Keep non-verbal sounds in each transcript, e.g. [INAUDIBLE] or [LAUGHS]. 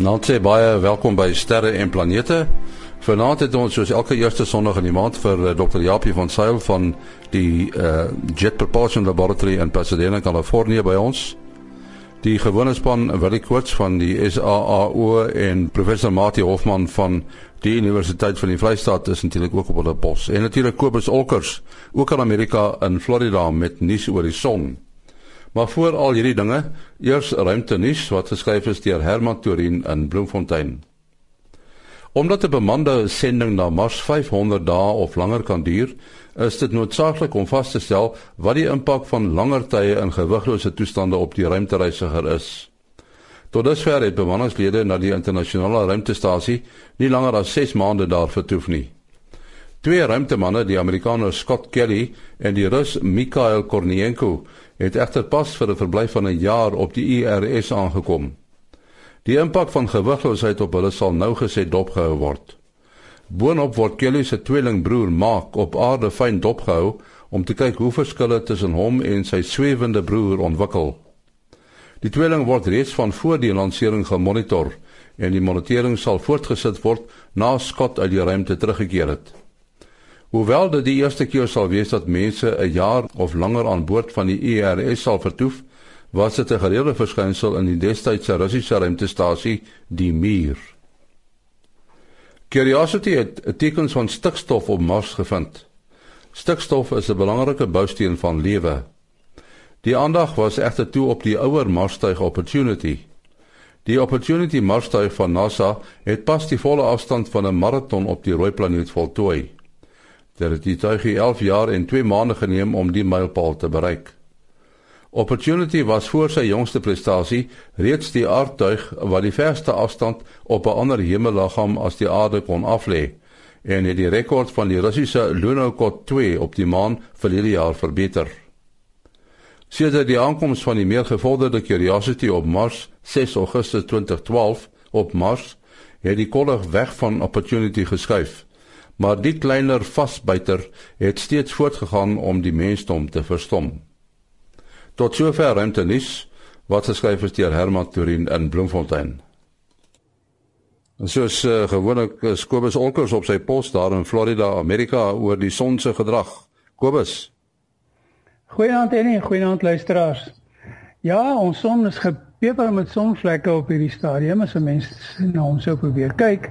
Nou sê baie welkom by Sterre en Planete. Vanaand het ons soos elke eerste Sondag in die maand vir uh, Dr. Japie van Sail van die uh, Jet Propulsion Laboratory in Pasadena, Kalifornië by ons. Die gewone span Willie Koorts van die SAAO en professor Mati Hofman van die Universiteit van die Vrystaat is natuurlik ook op hulle pos. En natuurlik Kobus Olkers, ook in Amerika in Florida met nuus oor die son. Maar voor al hierdie dinge, eers ruimte nuus wat geskryf is deur Herman Torin in Bloemfontein. Omdat 'n bemande sending na Mars 500 dae of langer kan duur, is dit noodsaaklik om vas te stel wat die impak van langer tye in gewiglose toestande op die ruimtereisiger is. Tot dusver het bemanningslede na die internasionale ruimtestasie nie langer as 6 maande daar vertoef nie. Twee ruimtemanne, die Amerikaner Scott Kelly en die Rus Mikhail Kornienko, het egter pas vir 'n verblyf van 'n jaar op die IRS aangekom. Die impak van gewigloosheid op hulle sal nou gesê dopgehou word. Boonop word Kelly se tweelingbroer Mark op aarde fyn dopgehou om te kyk hoe verskille tussen hom en sy swewende broer ontwikkel. Die tweeling word reeds van voor die lansering gemonitor en die monitering sal voortgesit word na Scott uit die ruimte teruggekeer het. Hoewel dit die eerste keer sal wees dat mense 'n jaar of langer aan boord van die IRS sal vertoef, was dit 'n gereelde verskynsel in die destydse Russiese ruimtestasie, die Mir. Curiosity het tekens van stikstof op Mars gevind. Stikstof is 'n belangrike bousteen van lewe. Die aandag was egter toe op die ouer Marstuig Opportunity. Die Opportunity Marstuig van NASA het pas die volle afstand van 'n maraton op die rooi planeet voltooi. Dit het die tuigie 11 jaar en 2 maande geneem om die mylpaal te bereik. Opportunity was voor sy jongste prestasie reeds die aardtuig wat die verste afstand op 'n ander hemelliggaam as die aarde kon aflê en het die rekord van die Russiese Lunokhod 2 op die maan vir hierdie jaar verbeter. Sedert die aankoms van die meer gevorderde Curiosity op Mars 6 Augustus 2012 op Mars het die kollig weg van Opportunity geskuif maar die kleiner vasbyter het steeds voortgegaan om die mensdom te verstom. Tot sover ruimtenis wat geskryf is deur Herman Turin in Bloemfontein. Soos uh, gewoonlik is Kobus Olkers op sy pos daar in Florida, Amerika oor die son se gedrag. Kobus. Goeienaand en goeienaand luisteraars. Ja, ons son is gepeper met sonvlekke op hierdie stadium as 'n mens na hom sou probeer kyk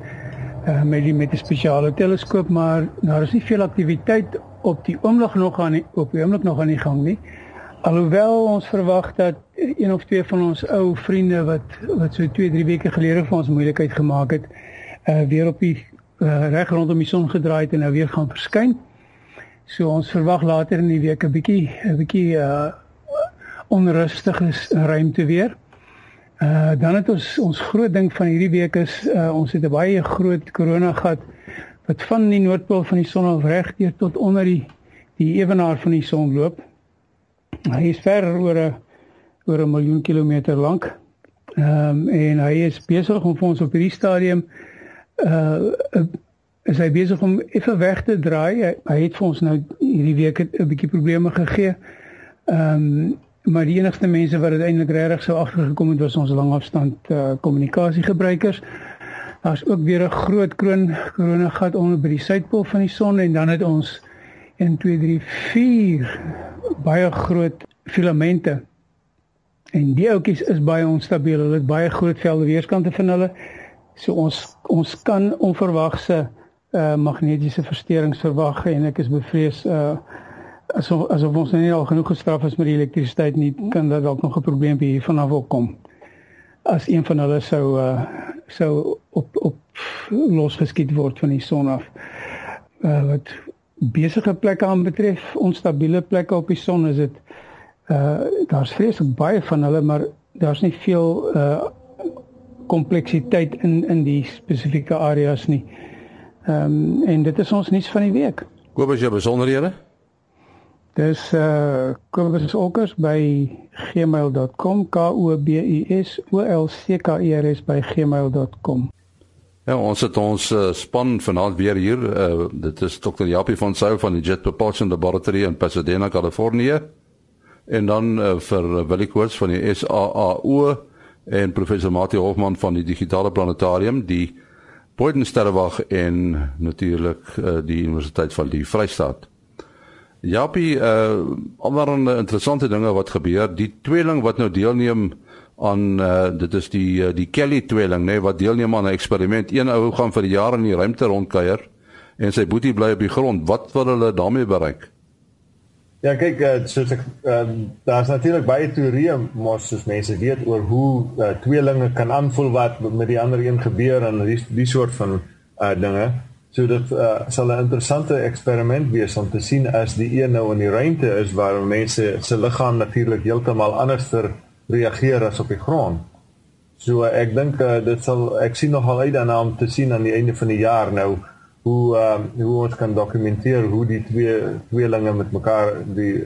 uh, met die met 'n spesiale teleskoop, maar daar is nie veel aktiwiteit op die oomblik nog aan die, op die oomblik nog aan die gang nie. Alhoewel ons verwag dat een of twee van ons ou vriende wat wat so 2, 3 weke gelede vir ons moeilikheid gemaak het, uh weer op die uh, reg rondom die son gedraai het en nou weer gaan verskyn. So ons verwag later in die week 'n bietjie 'n bietjie uh onrustige ruimte weer. Uh dan het ons ons groot ding van hierdie week is uh ons het 'n baie groot korona gehad wat van die noordpool van die son af reg deur tot onder die die ewenaar van die son loop. Hy is ver oor 'n oor 'n miljoen kilometer lank. Ehm um, en hy is besig om vir ons op hierdie stadium uh is hy besig om effe weg te draai. Hy, hy het vir ons nou hierdie week 'n bietjie probleme gegee. Ehm um, maar die enigste mense wat uiteindelik regtig sou agtergekom het was ons langafstand uh, kommunikasie gebruikers. Daar's ook weer 'n groot kroon korona gat onder by die suidpool van die son en dan het ons 1 2 3 4 baie groot filamente. En die oudjies is baie onstabiel. Hulle het baie groot velde weerskante van hulle. So ons ons kan onverwagse uh, magnetiese versteurings verwag en ek is bevrees uh asof asof ons nie al genoeg gestraf is met die elektrisiteit nie, kan dit dalk nog 'n probleem hier vanaf opkom. As een van hulle sou uh sou op op losgeskiet word van die son af. Uh wat besige plekke aan betref, onstabiele plekke op die son is dit uh daar's vreeslik baie van hulle, maar daar's nie veel uh kompleksiteit in in die spesifieke areas nie. Ehm um, en dit is ons nuus van die week. Kobus, jy besonderhede? Dis uh Kobus Olkers by gmail.com k o b u s o l c k e r s by gmail.com. Ja, ons het ons uh, span vanaand weer hier. Uh, dit is Dr. Japie van Sail van die Jet Propulsion Laboratory in Pasadena, Kalifornië. En dan uh, vir Willie Koorts van die SAAO en professor Mati Hofman van die digitale planetarium die Boydensterrewag en natuurlik uh, die Universiteit van die Vrystaat. Japie, uh ander interessante dinge wat gebeur, die tweeling wat nou deelneem aan uh dit is die uh, die Kelly tweeling nê nee, wat deelneem aan 'n eksperiment. Een ou gaan vir jare in die ruimte rondkuier en sy boetie bly op die grond. Wat wil hulle daarmee bereik? Ja, kyk, uh, soos ek ehm uh, daar's natuurlik baie teorieë mos soos mense weet oor hoe uh, tweelinge kan aanvoel wat met die ander een gebeur en die die soort van uh dinge. So dit uh, sal 'n interessante eksperiment wees om te sien as die een nou in die ruimte is waar mense se liggaam natuurlik heeltemal anders reageer as op die grond. So uh, ek dink uh, dit sal ek sien nogal uit daarna om te sien aan die einde van die jaar nou hoe uh, hoe ons kan dokumenteer hoe die twee tweelinge met mekaar die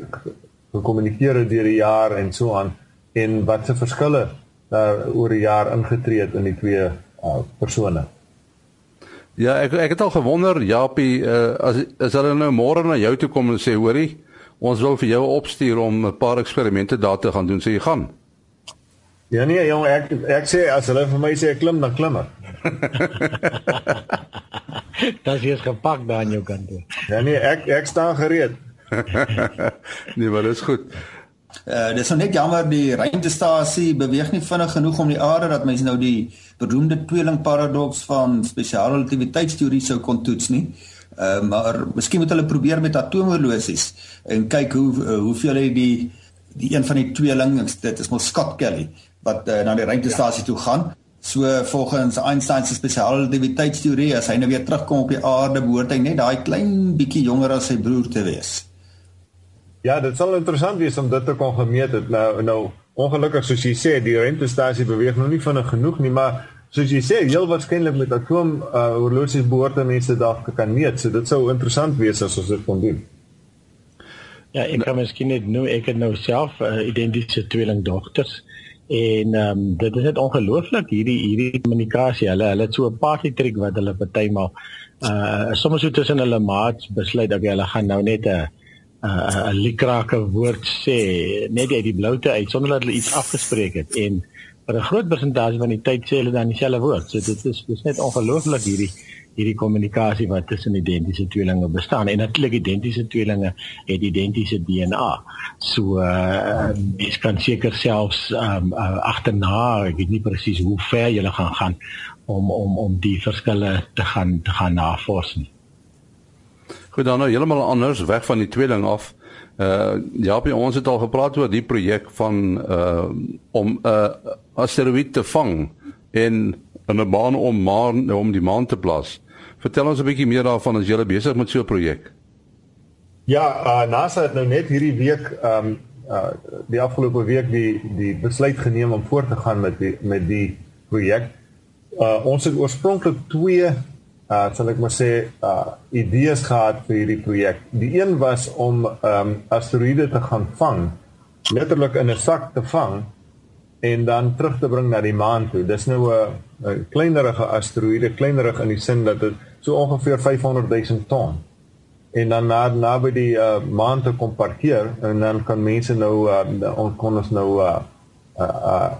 gekommunikeer het deur die jaar en so aan en wat se verskille daar oor die jaar ingetree het in die twee uh, persone. Ja, ek ek het al gewonder, Japie, uh, as as hulle nou môre na jou toe kom en sê, hoorie, ons wil vir jou opstuur om 'n paar eksperimente daar te gaan doen, sê jy gaan. Ja nee, jong, ek ek sê as hulle vir my sê klim, dan klim ek. [LAUGHS] Dan is gepak daar aan jou kant toe. Ja nee, ek ek staan gereed. [LAUGHS] nee, maar dit is goed. Uh dis nou net jammer die ruimtestasie beweeg nie vinnig genoeg om die aarde dat mens nou die beroemde tweeling paradoks van spesiale relativiteitsteorie sou kon toets nie. Uh maar miskien moet hulle probeer met atomhorlosies en kyk hoe uh, hoeveel hy die die een van die tweeling dit is mos Scott Kelly wat uh, na die ruimtestasie toe gaan. So volgens Einstein se spesiale relativiteitsteorie as hy nou weer terugkom op die aarde behoort hy net daai klein bietjie jonger as sy broer te wees. Ja, dit sal interessant wees om dit te kon gemeet het. Nou nou ongelukkig soos jy sê, die ruimtestasie beweeg nog nie vinnig genoeg nie, maar soos jy sê, heel waarskynlik met atoom uh, horlosies behoort mense dalk kan meet. So dit sou interessant wees as ons dit kon doen. Ja, ek kan miskien net nou ek het nou self 'n uh, identiese tweelingdogters en ehm um, dit is net ongelooflik hierdie hierdie kommunikasie. Hulle hulle het so 'n party trick wat hulle partymal uh soms so tussen hulle maats besluit dat hulle gaan nou net 'n uh, 'n uh, likrake woord sê net uit die bloute uit sonder dat hulle iets afgespreek het en vir 'n groot persentasie van die tyd sê hulle dan dieselfde woord. So dit is dis net ongelooflik hierdie hierdie kommunikasie wat tussen identiese tweelinge bestaan en natuurlik identiese tweelinge het identiese DNA. So uh dis kan seker selfs um uh, agterna, ek weet nie presies hoe ver jy gaan gaan om om om die verskille te gaan te gaan navors nie. Goed dan nou heeltemal anders weg van die tweeling af. Uh ja, by ons het al gepraat oor die projek van uh om 'n uh, asteroïde te vang en in 'n baan om maan om die maan te plaas. Vertel ons 'n bietjie meer daarvan as jy besig met so 'n projek. Ja, uh, NASA het nou net hierdie week um uh die afgelope week die die besluit geneem om voort te gaan met die met die projek. Uh ons het oorspronklik twee uh sal ek maar sê uh idees gehad vir hierdie projek. Die een was om um asteroïde te gaan vang, letterlik in 'n sak te vang en dan terug te bring na die maan toe. Dis nou 'n kleinerige asteroïde, kleinerig in die sin dat dit so ongeveer 500 000 ton en dan na naby die uh, maan te kom parkeer en dan kan mense nou uh, ons kon ons nou uh, uh, uh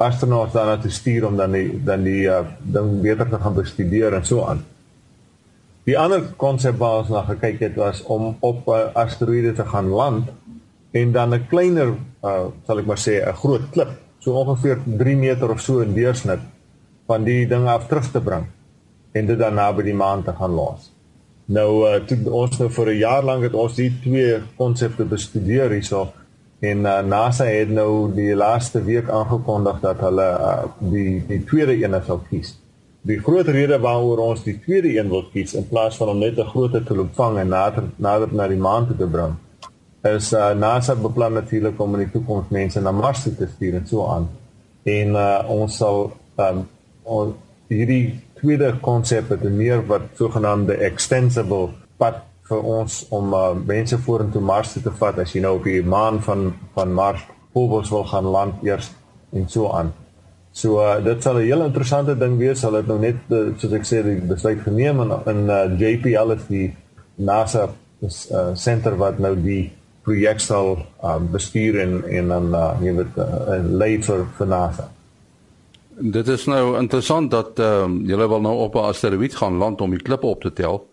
astronaute dan te stuur om dan die dan die uh, ding beter te gaan bestudeer en so aan. Die ander konsep wat ons na gekyk het was om op 'n uh, asteroïde te gaan land en dan 'n kleiner uh, sal ek maar sê 'n groot klip, so ongeveer 3 meter of so in deursnit van die ding af terug te bring en dit dan naby die maan te gaan los. Nou uh, toe ons nou vir 'n jaar lank het ons die twee konsepte bestudeer hierso En uh, NASA het nou die laaste week aangekondig dat hulle uh, die die tweede een sal kies. Die groot rede waaroor ons die tweede een wil kies in plaas van om net 'n groter te ontvang en nader nader na die maan te bring, is uh, NASA beplan natuurlik om in die toekoms mense na Mars te stuur en so aan. En uh, ons sal um, hierdie tweede konsep het meer wat sogenaamde extensible pad vir ons om uh, mense vorentoe Mars te vat as jy nou op die maan van van Mars Phobos wil gaan land eers en so aan. So uh, dit sal 'n heel interessante ding wees. Hulle het nou net uh, soos ek sê die besluit geneem en in uh, JPL is die NASA uh, center wat nou die projek sal um, bestuur en en dan uh, jy weet uh, lei vir vir NASA. Dit is nou interessant dat ehm um, julle wil nou op 'n asteroïde gaan land om die klippe op te tel.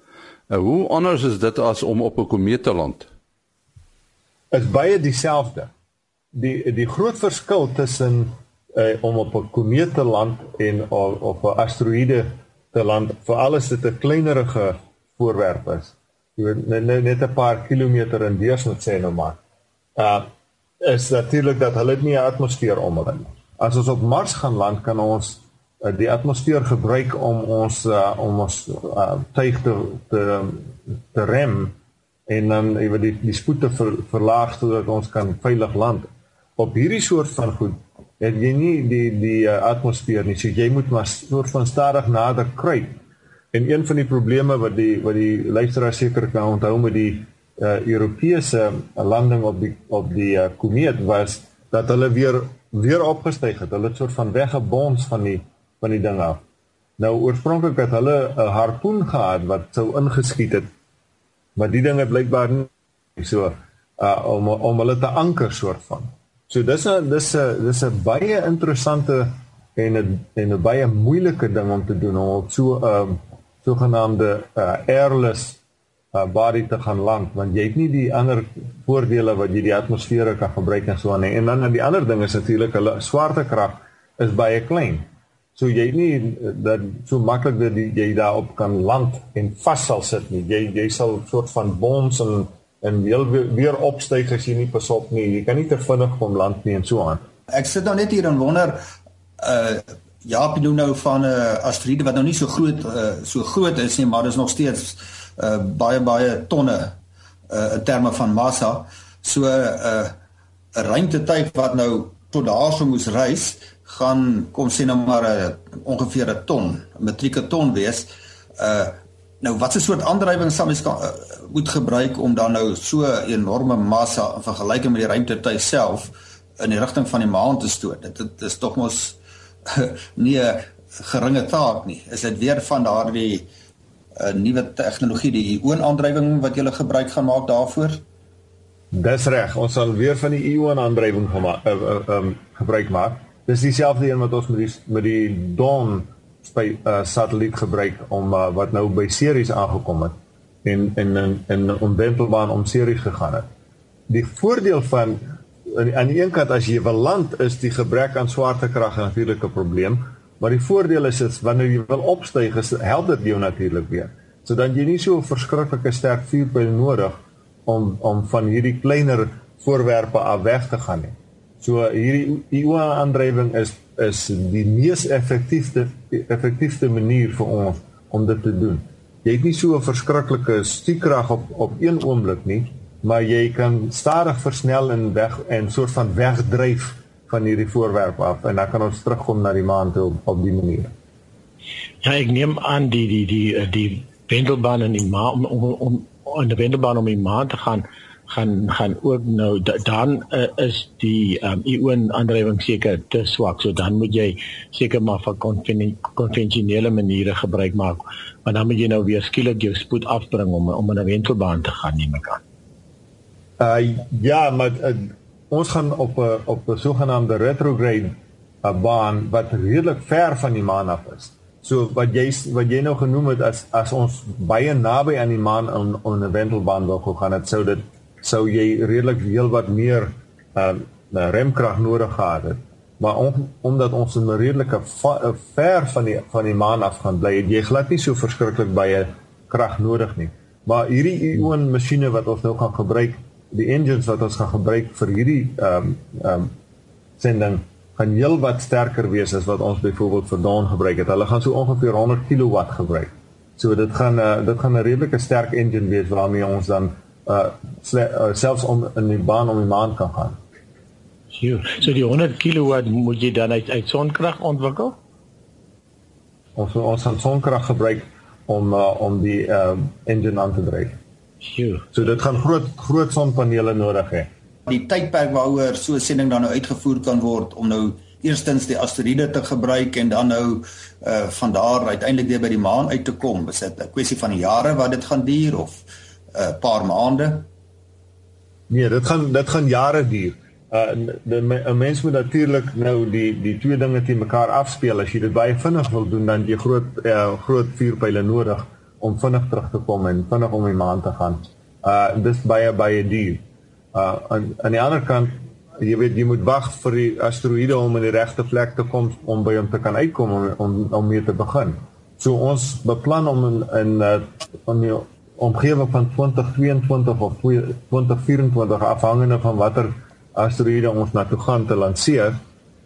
Uh, hoe anders is dit as om op 'n komeet te land? Is baie dieselfde. Die die groot verskil tussen uh, om op 'n komeet te land en of, of 'n asteroïde te land, veral as dit 'n kleinerige voorwerp is. Jy net net 'n paar kilometer in deursnit sê nou maar. Uh is natuurlik dat hulle nie 'n atmosfeer om hulle nie. As ons op Mars gaan land, kan ons uh, die atmosfeer gebruik om ons uh, om ons uh, tuig te te, te rem en dan ewe die die spoed te ver, verlaag sodat ons kan veilig land. Op hierdie soort van goed het jy nie die die uh, atmosfeer nie. So jy moet maar soort van stadig nader kruip. En een van die probleme wat die wat die luisteraar seker kan onthou met die uh, Europese landing op die op die uh, komeet was dat hulle weer weer opgestyg het. Hulle het soort van weggebons van die van die ding af. Nou oorspronklik het hulle 'n harpoen gehad wat sou ingeskiet het. Maar die ding het blykbaar nie so uh om om hulle te anker soort van. So dis 'n dis 'n dis 'n baie interessante en 'n en 'n baie moeilike ding om te doen om op so 'n uh, sogenaamde uh airless uh, body te gaan land want jy het nie die ander voordele wat jy die atmosfeer kan gebruik en so aan nie. En dan die ander ding is natuurlik hulle swaartekrag is baie klein. So jy nie uh, dat so maklik dat jy daarop kan land en vas sal sit nie. Jy jy sal soort van boms en en weer weer opstyg as jy nie pas op nie. Jy kan nie te vinnig kom land nie en so aan. Ek sit nou net hier en wonder uh ja, ek bedoel nou van 'n uh, asteroïde wat nou nie so groot uh, so groot is nie, maar dit is nog steeds uh baie baie tonne uh in terme van massa. So uh, 'n ruimtetuig wat nou tot daarso moes reis, gaan kom sê nou maar 'n uh, ongeveer 'n ton, 'n metrieke ton wees. Uh nou wat 'n soort aandrywing sal mens kan uh, moet gebruik om dan nou so 'n enorme massa in vergelyking met die ruimtetuig self in die rigting van die maan te stoot. Dit, dit is tog mos [LAUGHS] nie 'n geringe taak nie. Is dit weer van daardie 'n nuwe tegnologie die ioon-aandrywing wat jy gebruik gaan maak daarvoor? Dis reg, ons sal weer van die ioon-aandrywing gemaak uh, uh, um, gebruik maak. Dis dieselfde een wat ons met die met die Dawn spy uh, satelliet gebruik om uh, wat nou by series aangekom het en en in onwentelbaan om series gegaan het. Die voordeel van aan die een kant as jy wil land is die gebrek aan swaartekrag 'n probleem. Maar die voordeel is is wanneer jy wil opstyg, is help dit jou natuurlik weer. So dan jy nie so verskriklike sterk vuurpyl nodig om om van hierdie kleiner voorwerpe af weg te gaan nie. So hierdie ioon-aandrywing is is die mees effektiewe effektiewe manier vir ons om dit te doen. Jy het nie so 'n verskriklike stiekrag op op een oomblik nie, maar jy kan stadig versnel en weg en soort van wegdryf van hierdie voorwerp af en dan kan ons terugkom na die maan toe op die manier. Ja, ek neem aan die die die, die wendelbaan in die maan om om om in die wendelbaan om die maan te gaan gaan gaan ook nou dan uh, is die um, ioon aandrywing seker te swak so dan moet jy seker maar van konvensionele maniere gebruik maak maar dan moet jy nou weer skielik jou spoed afbring om om in 'n wendelbaan te gaan neem ek aan. Uh ja, maar uh, ons gaan op 'n op 'n sogenaamde retrograde baan wat redelik ver van die maan af is. So wat jy wat jy nou genoem het as as ons baie naby aan die maan in 'n wentelbaan wil gaan, dit sou dit sou jy redelik heel wat meer uh remkrag nodig gehad het. Maar om, omdat ons in 'n redelike ver van die van die maan af gaan bly, jy glad nie so verskriklik baie krag nodig nie. Maar hierdie ion masjiene wat ons nou gaan gebruik die engines wat ons gaan gebruik vir hierdie ehm um, ehm um, sending gaan heelwat sterker wees as wat ons byvoorbeeld vir Dawn gebruik het. Hulle gaan so ongeveer 100 kW gebruik. So dit gaan uh, dit gaan 'n redelike sterk engine wees waarmee ons dan uh, uh selfs om in die baan om die maan kan gaan. Sjoe, so die 100 kW moet jy dan uit uit sonkrag ontwikkel? Ons ons gaan sonkrag gebruik om uh, om die ehm uh, engine aan te dryf. Sjoe. So dit gaan groot groot sonpanele nodig hê. Die tydperk waaroor so 'n sending dan nou uitgevoer kan word om nou eerstens die asteroïde te gebruik en dan nou uh van daar uiteindelik weer by die maan uit te kom. Is dit 'n kwessie van jare wat dit gaan duur of 'n uh, paar maande? Nee, dit gaan dit gaan jare duur. uh 'n mens moet natuurlik nou die die twee dinge te mekaar afspeel. As jy dit baie vinnig wil doen, dan jy groot uh, groot vuurpyle nodig om vinnig terug te kom en vinnig om die maan te gaan. Uh dis baie baie duur. Uh aan aan die ander kant jy weet jy moet wag vir die asteroïde om in die regte plek te kom om by hom te kan uitkom om om, om mee te begin. So ons beplan om in in uh, in die omgewing van 2022 of 2024 afhangende van watter asteroïde ons na toe gaan te lanseer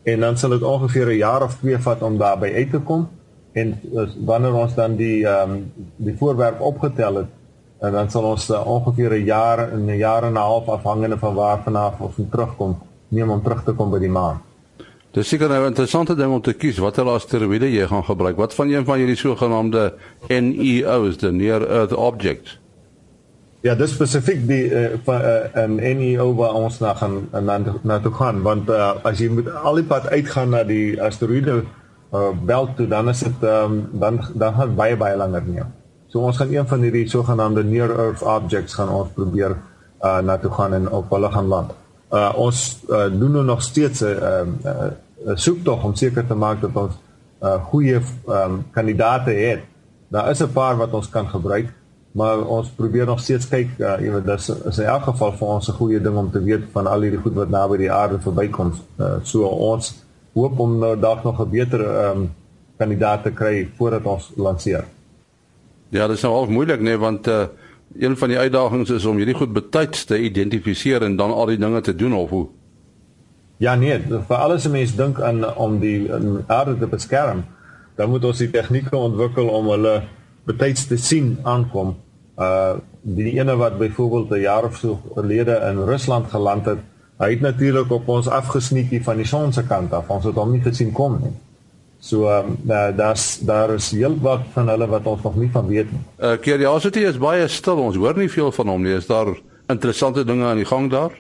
en dan sal dit ongeveer 'n jaar of twee vat om daarby uit te kom en wanneer ons dan die ehm um, die voorwerp opgetel het en dan sal ons uh, ongeveer 'n jaar en 'n jaar en 'n half afhangende van waar vanaf ons terugkom neem om terug te kom by die maan. Dis seker nou 'n interessante ding om te kies watter asteroïde jy gaan gebruik. Wat van een van hierdie sogenaamde NEOs, the near earth objects? Ja, dis spesifiek die uh, van 'n uh, NEO waar ons na gaan na na toe gaan want uh, as jy moet al die pad uitgaan na die asteroïde uh, belt toe dan is dit um, dan dan gaan baie baie langer neem. So ons gaan een van hierdie sogenaamde near earth objects gaan ons probeer uh, na toe gaan en op hulle gaan land uh, ons uh, doen nou nog steeds 'n uh, uh, uh, soektog om seker te maak dat ons uh, goeie um, kandidate het. Daar is 'n paar wat ons kan gebruik, maar ons probeer nog steeds kyk, uh, weet, dis is in elk geval vir ons 'n goeie ding om te weet van al hierdie goed wat naby die aarde verbykom. Uh, so ons hoop om nou dalk nog 'n beter um, kandidaat te kry voordat ons lanseer. Ja, dit is nou al moeilik nee want uh een van die uitdagings is om hierdie goed betyds te identifiseer en dan al die dinge te doen of hoe? Ja nee, vir alles mense dink aan om die aarde te beskerm, dan moet ons die tegnieke ontwikkel om hulle betyds te sien aankom. Uh die ene wat byvoorbeeld 'n jaar of so gelede in Rusland geland het, hy het natuurlik op ons afgesniekie van die son se kant af. Ons het hom nie gesien kom nie. So ehm um, daar's daar is heel wat van hulle wat ons nog nie van weet nie. Uh Curiosity is baie stil. Ons hoor nie veel van hom nie. Is daar interessante dinge aan die gang daar?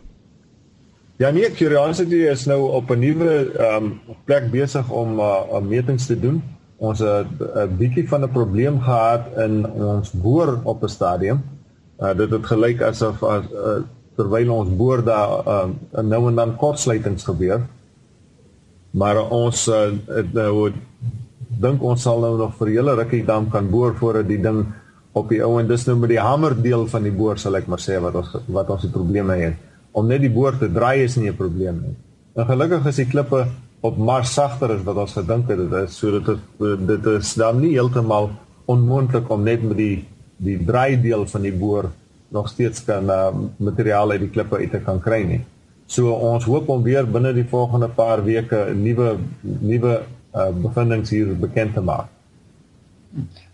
Ja nee, Curiosity is nou op 'n nuwe ehm um, plek besig om uh metings te doen. Ons het 'n bietjie van 'n probleem gehad in ons boor op 'n stadium. Uh dit het gelyk asof as uh, terwyl ons boor daar uh, nou en dan kortsluitings gebeur maar ons uh, nou dink ons sal nou nog vir hele rukkie dam kan boor voordat die ding op die ou en dis nou met die hamer deel van die boor sal ek maar sê wat ons wat ons die probleme het om net die boor te draai is nie 'n probleem nie. En gelukkig is die klippe op Mars sagter as wat ons gedink het dit is so dit dit is dan nie heeltemal onmoontlik om net met die die draai deel van die boor nog steeds kan uh, materiaal uit die klippe uit te kan kry nie. So ons hoop om weer binne die volgende paar weke 'n nuwe nuwe uh, bevindinge hier bekend te maak.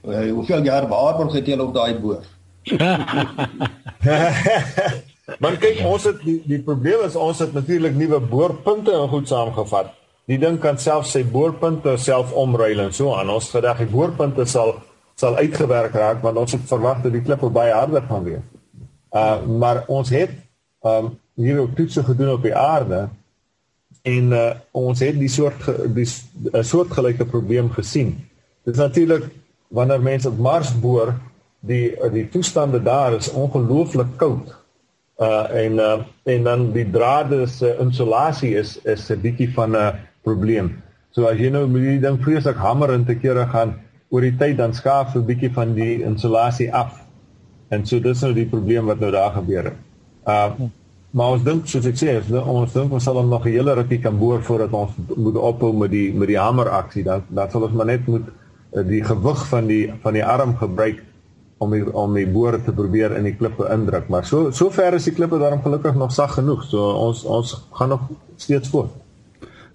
Uh, hoeveel jaar waarborg het julle op daai boor? [LAUGHS] Maar kyk, ons het die, die probleem is ons het natuurlik nuwe boorpunte en goed saamgevat. Die ding kan self sy boorpunte self omruil en so aan. Ons gedagte die boorpunte sal sal uitgewerk raak want ons het verwag dat die klippe baie harder gaan wees. Uh maar ons het um hier op toetse gedoen op die aarde en uh, ons het die soort die 'n soortgelyke probleem gesien. Dit is natuurlik wanneer mense op Mars boor, die die toestande daar is ongelooflik koud. Uh en uh en dan die drade se insulasie is is 'n bietjie van 'n probleem. So as jy nou met hierdie ding vreeslik hamer in te kere gaan oor die tyd dan skaaf 'n bietjie van die insulasie af. En so dis nou die probleem wat nou daar gebeur het. Uh Maar ons dink soos ek sê, ons dink ons sal nog 'n hele rukkie kan boor voordat ons moet ophou met die met die hamer aksie. Dan dan sal ons maar net moet eh, die gewig van die van die arm gebruik om die, om die boor te probeer in die klippe indruk. Maar so so ver is die klippe daarom gelukkig nog sag genoeg. So ons ons gaan nog steeds voort.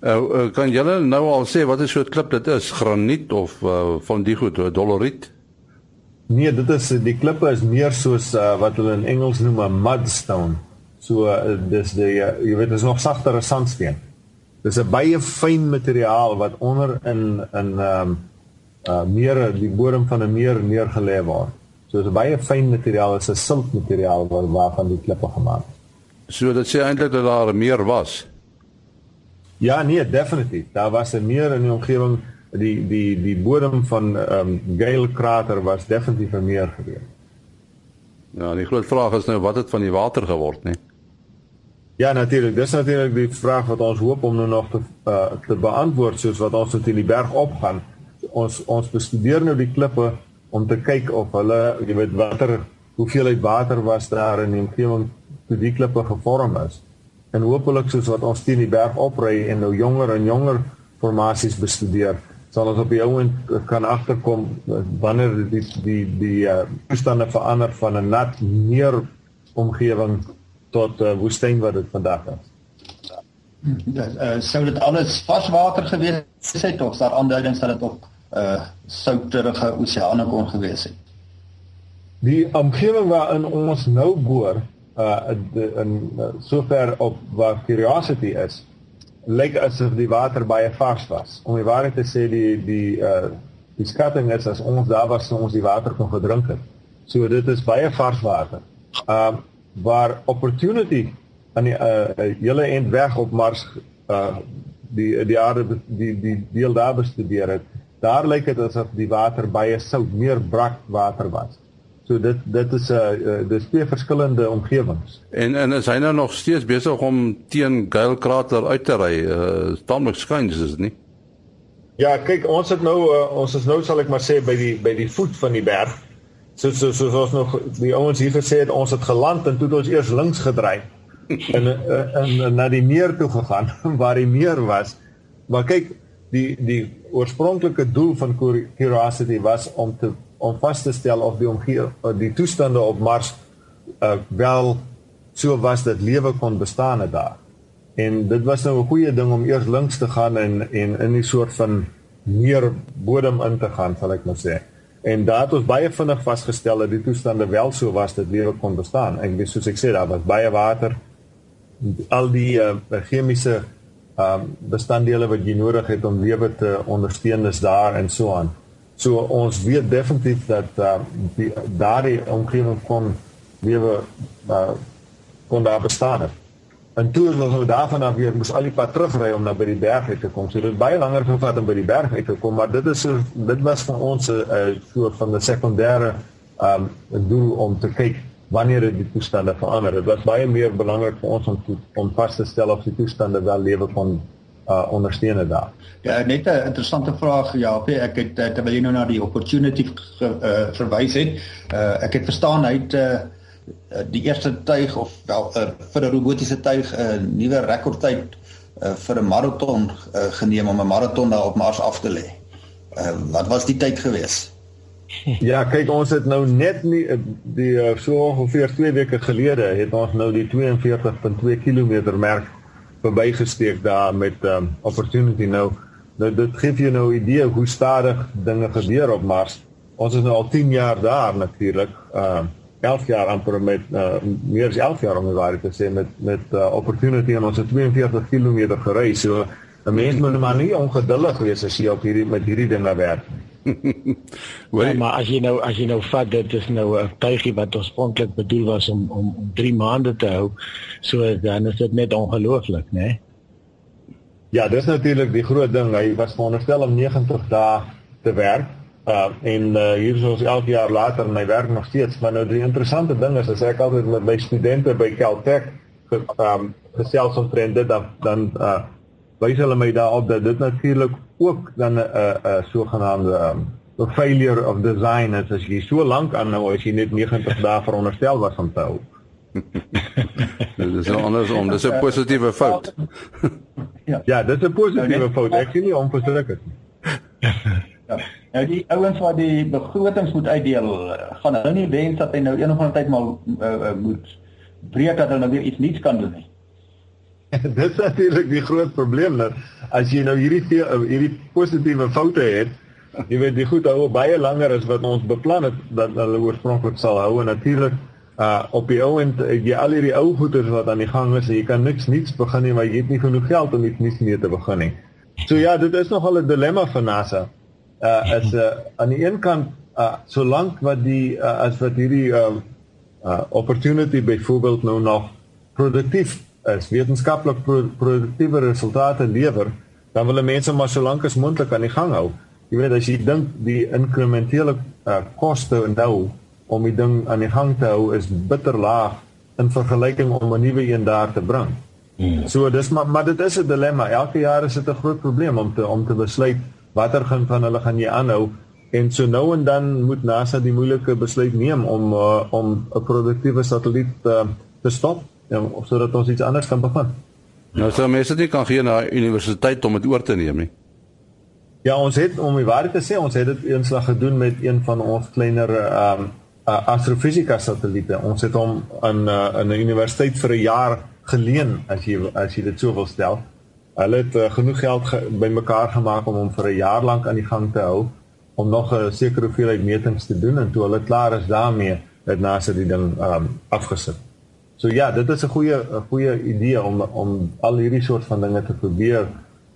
Uh, kan julle nou al sê wat is so 'n klip dit is? Graniet of uh, van die goed doloriet? Nee, dit is die klippe is meer soos uh, wat hulle in Engels noem 'n mudstone. So uh, dis die uh, jy weet is nog sagter as sandsteen. Dis 'n baie fyn materiaal wat onder in in ehm um, uh meer die bodem van 'n meer neergelê word. So dis 'n baie fyn materiaal, is 'n silt materiaal wat waarvan die klippe gemaak is. So dit sê eintlik dat daar meer was. Ja, nee, definitief. Daar was 'n meer in die omgewing die die die bodem van ehm um, Gale krater was definitief meer gewees. Ja, die groot vraag is nou wat het van die water geword, nee? Ja, natuurlik. Dis natuurlik die vraag wat ons hoop om nou nog te uh, te beantwoord soos wat ons tot in die berg opgaan. Ons ons bestudeer nou die klippe om te kyk of hulle, jy weet, watter hoeveelheid water was daar in die omgewing toe die klippe gevorm is. En hopelik soos wat ons teen die berg opry en nou jonger en jonger formasies bestudeer, sal ons op die oomblik kan agterkom wanneer die die die uh, toestande verander van 'n nat meer omgewing tot uh, woestyn wat dit vandag is. Ja, uh, sou dit alles varswater gewees het of daar aanduidings dat dit ook uh souterige oseane kon gewees het. Die omgewing waarin ons nou boor uh in, in sover op waar curiosity is lyk asof die water baie vars was. Om die waarheid te sê die die uh die skatting is as ons daar was ons die water kon gedrink het. So dit is baie vars water. Um uh, waar opportunity aan die uh hele end weg op Mars uh die die aarde die die deel daar bestudeer het daar lyk dit asof die water baie sout, meer brak water was. So dit dit is 'n uh, uh, dis twee verskillende omgewings. En en is hy nou nog steeds besig om teen Gale krater uit te ry? Uh tamelik skuins is dit nie? Ja, kyk, ons het nou uh, ons is nou sal ek maar sê by die by die voet van die berg. So so so ons nog die ouens hier gesê het ons het geland en toe het ons eers links gedraai en en na die meer toe gegaan [LAUGHS] waar die meer was. Maar kyk, die die oorspronklike doel van Curiosity was om te om vas te stel of die omgewing die toestande op Mars uh, wel so was dat lewe kon bestaan het daar. En dit was nou 'n goeie ding om eers links te gaan en en in 'n soort van meer bodem in te gaan, sal ek maar sê. En daar het ons baie vinnig vasgestel dat die toestande wel so was dat lewe kon bestaan. En soos ek sê, daar was baie water. Al die uh, chemiese um bestanddele wat jy nodig het om lewe te ondersteun is daar en so aan. So ons weet definitief dat um die daardie omgewing kon lewe uh, kon daar bestaan het. En toe ons nou daarvan af weer moes al die pad terugry om na by die berg uit te kom. So dit baie langer gevat om by die berg uit te kom, maar dit is so dit was vir ons 'n uh, soort van 'n sekondêre um doel om te kyk wanneer die toestande verander. Dit was baie meer belangrik vir ons om to, om vas te stel of die toestande wel lewe kon uh ondersteun het daar. Ja, net 'n interessante vraag ja, ek het uh, terwyl jy nou na die opportunity uh, verwys het, uh ek het verstaan hy het uh die eerste tuig of wel uh, vir 'n robotiese tuig 'n uh, nuwe rekordtyd uh, vir 'n maraton uh, geneem om 'n maraton daar op Mars af te lê. Uh wat was die tyd geweest? [LAUGHS] Ja, kyk ons het nou net nie eh, die eh, so ongeveer 2 weke gelede het ons nou die 42.2 km merk verbygesteek daar met um, opportunity nou. Nou dit gee vir jou nou 'n idee hoe stadig dinge gebeur op Mars. Ons is nou al 10 jaar daar natuurlik. Uh 11 jaar amper met uh, meer as 11 jaar om die waarheid te sê met met uh, opportunity en ons het 42 km gery. So 'n mens moet maar nie ongeduldig wees as jy op hierdie met hierdie dinge werk [LAUGHS] nie. Wel, ja, maar as jy nou as jy nou vat dit is nou 'n tuigie wat oorspronklik bedoel was om om om 3 maande te hou. So dan is dit net ongelooflik, né? Nee? Ja, dis natuurlik die groot ding. Hy was veronderstel om 90 dae te werk. Uh en uh, hier is ons 11 jaar later en hy werk nog steeds. Maar nou die interessante ding is as ek altyd met my studente by Caltech um gesels omtrent dit dan dan uh wys hulle my daarop dat dit natuurlik ook dan 'n uh, 'n uh, sogenaamde um, failure of design is as jy so lank aanhou as jy net 90 dae veronderstel was om te hou. [LAUGHS] dit is andersom, dit is 'n positiewe fout. ja, ja, dit is 'n positiewe nou, fout. Ek sien nie. Ja. Nou die ouens wat die begrotings moet uitdeel, gaan hulle nie wens dat hy nou een of ander tyd maar uh, moet breek dat hulle nou weer iets nuuts kan doen nie. [LAUGHS] dit is natuurlik die groot probleem dat as jy nou hierdie hierdie positiewe foute het, jy weet die goed hou baie langer as wat ons beplan het dat hulle oorspronklik sal hou en natuurlik uh op die ou en jy al hierdie ou goeders wat aan die gang is, jy kan niks niks begin nie, maar jy het nie genoeg geld om iets nuuts mee te begin nie. So ja, dit is nogal 'n dilemma vir NASA. Uh as uh, aan die een kant uh solank wat die uh, as wat hierdie uh, uh opportunity byvoorbeeld nou nog produktief is wetenskaplik pro produktiewe resultate lewer, dan wil mense maar so lank as moontlik aan die gang hou. Jy weet as jy dink die inkrementele uh, koste nou om die ding aan die gang te hou is bitter laag in vergelyking om 'n nuwe een daar te bring. Hmm. So dis maar maar dit is 'n dilemma. Elke jaar is dit 'n groot probleem om te om te besluit watter gaan van hulle gaan jy aanhou en so nou en dan moet NASA die moeilike besluit neem om uh, om 'n produktiewe satelliet uh, te stop ja, sodat ons iets anders kan begin. Nou sou mense dit kan gee na universiteit om dit oor te neem nie. Ja, ons het om die waarheid te sê, ons het dit eenslag gedoen met een van ons kleiner ehm um, uh, astrofisika satelliete. Ons het hom in uh, in 'n universiteit vir 'n jaar geleen as jy as jy dit so wil stel. Hulle het uh, genoeg geld ge bymekaar gemaak om hom vir 'n jaar lank aan die gang te hou om nog 'n sekere hoeveelheid metings te doen en toe hulle klaar is daarmee, het NASA die ding um, afgesit. So ja, dit is 'n goeie 'n goeie idee om om al hierdie soort van dinge te probeer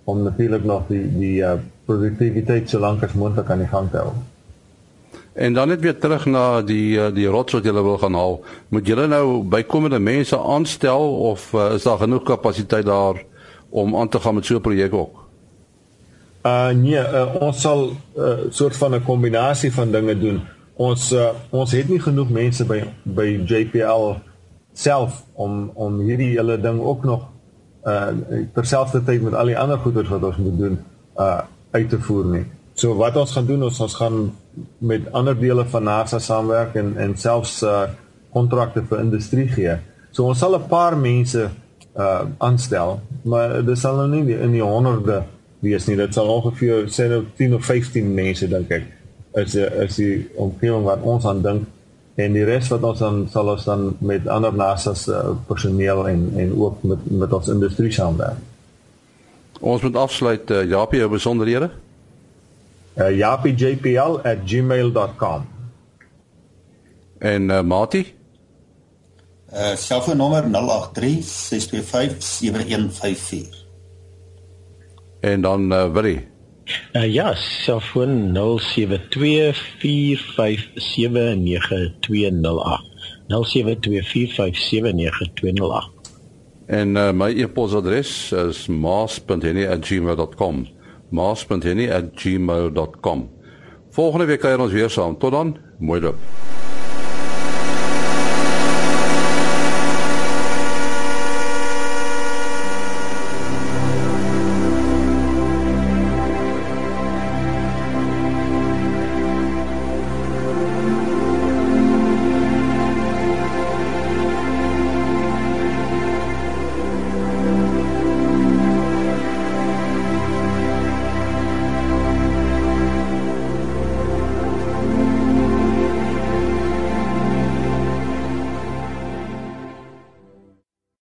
om natuurlik nog die die uh, produktiwiteit so lank as moontlik aan die gang te hou. En dan net weer terug na die uh, die rots wat jy wil gaan haal. Moet jy nou bykomende mense aanstel of uh, is daar genoeg kapasiteit daar om aan te gaan met so 'n projek ook? Uh nee, uh, ons sal 'n uh, soort van 'n kombinasie van dinge doen. Ons uh, ons het nie genoeg mense by by JPL self om om hierdie hele ding ook nog uh terselfdertyd met al die ander goeders wat ons moet doen uh uit te voer nie. So wat ons gaan doen is ons gaan met ander dele van NASA saamwerk en en selfs uh kontrakte vir industrie gee. So ons sal 'n paar mense uh aanstel, maar dit sal nou nie in die honderde wees nie. Dit sal ongeveer sê nou 10 of 15 mense dink ek. Is is die omgewing wat ons aan dink en die res wat ons dan sal ons dan met ander NASA se uh, personeel en en ook met met ons industrie saamwerk. Ons moet afsluit uh, Japie jou besonderhede. Uh, japiejpl@gmail.com. En uh, Mati? Uh selfoonnommer 0836257154. En dan uh, Willie. Uh, ja, selfoon 0724579208. 0724579208. En uh, my e-posadres is maas.henny@gmail.com. maas.henny@gmail.com. Volgende week kuier ons weer saam. Tot dan. Mooi loop.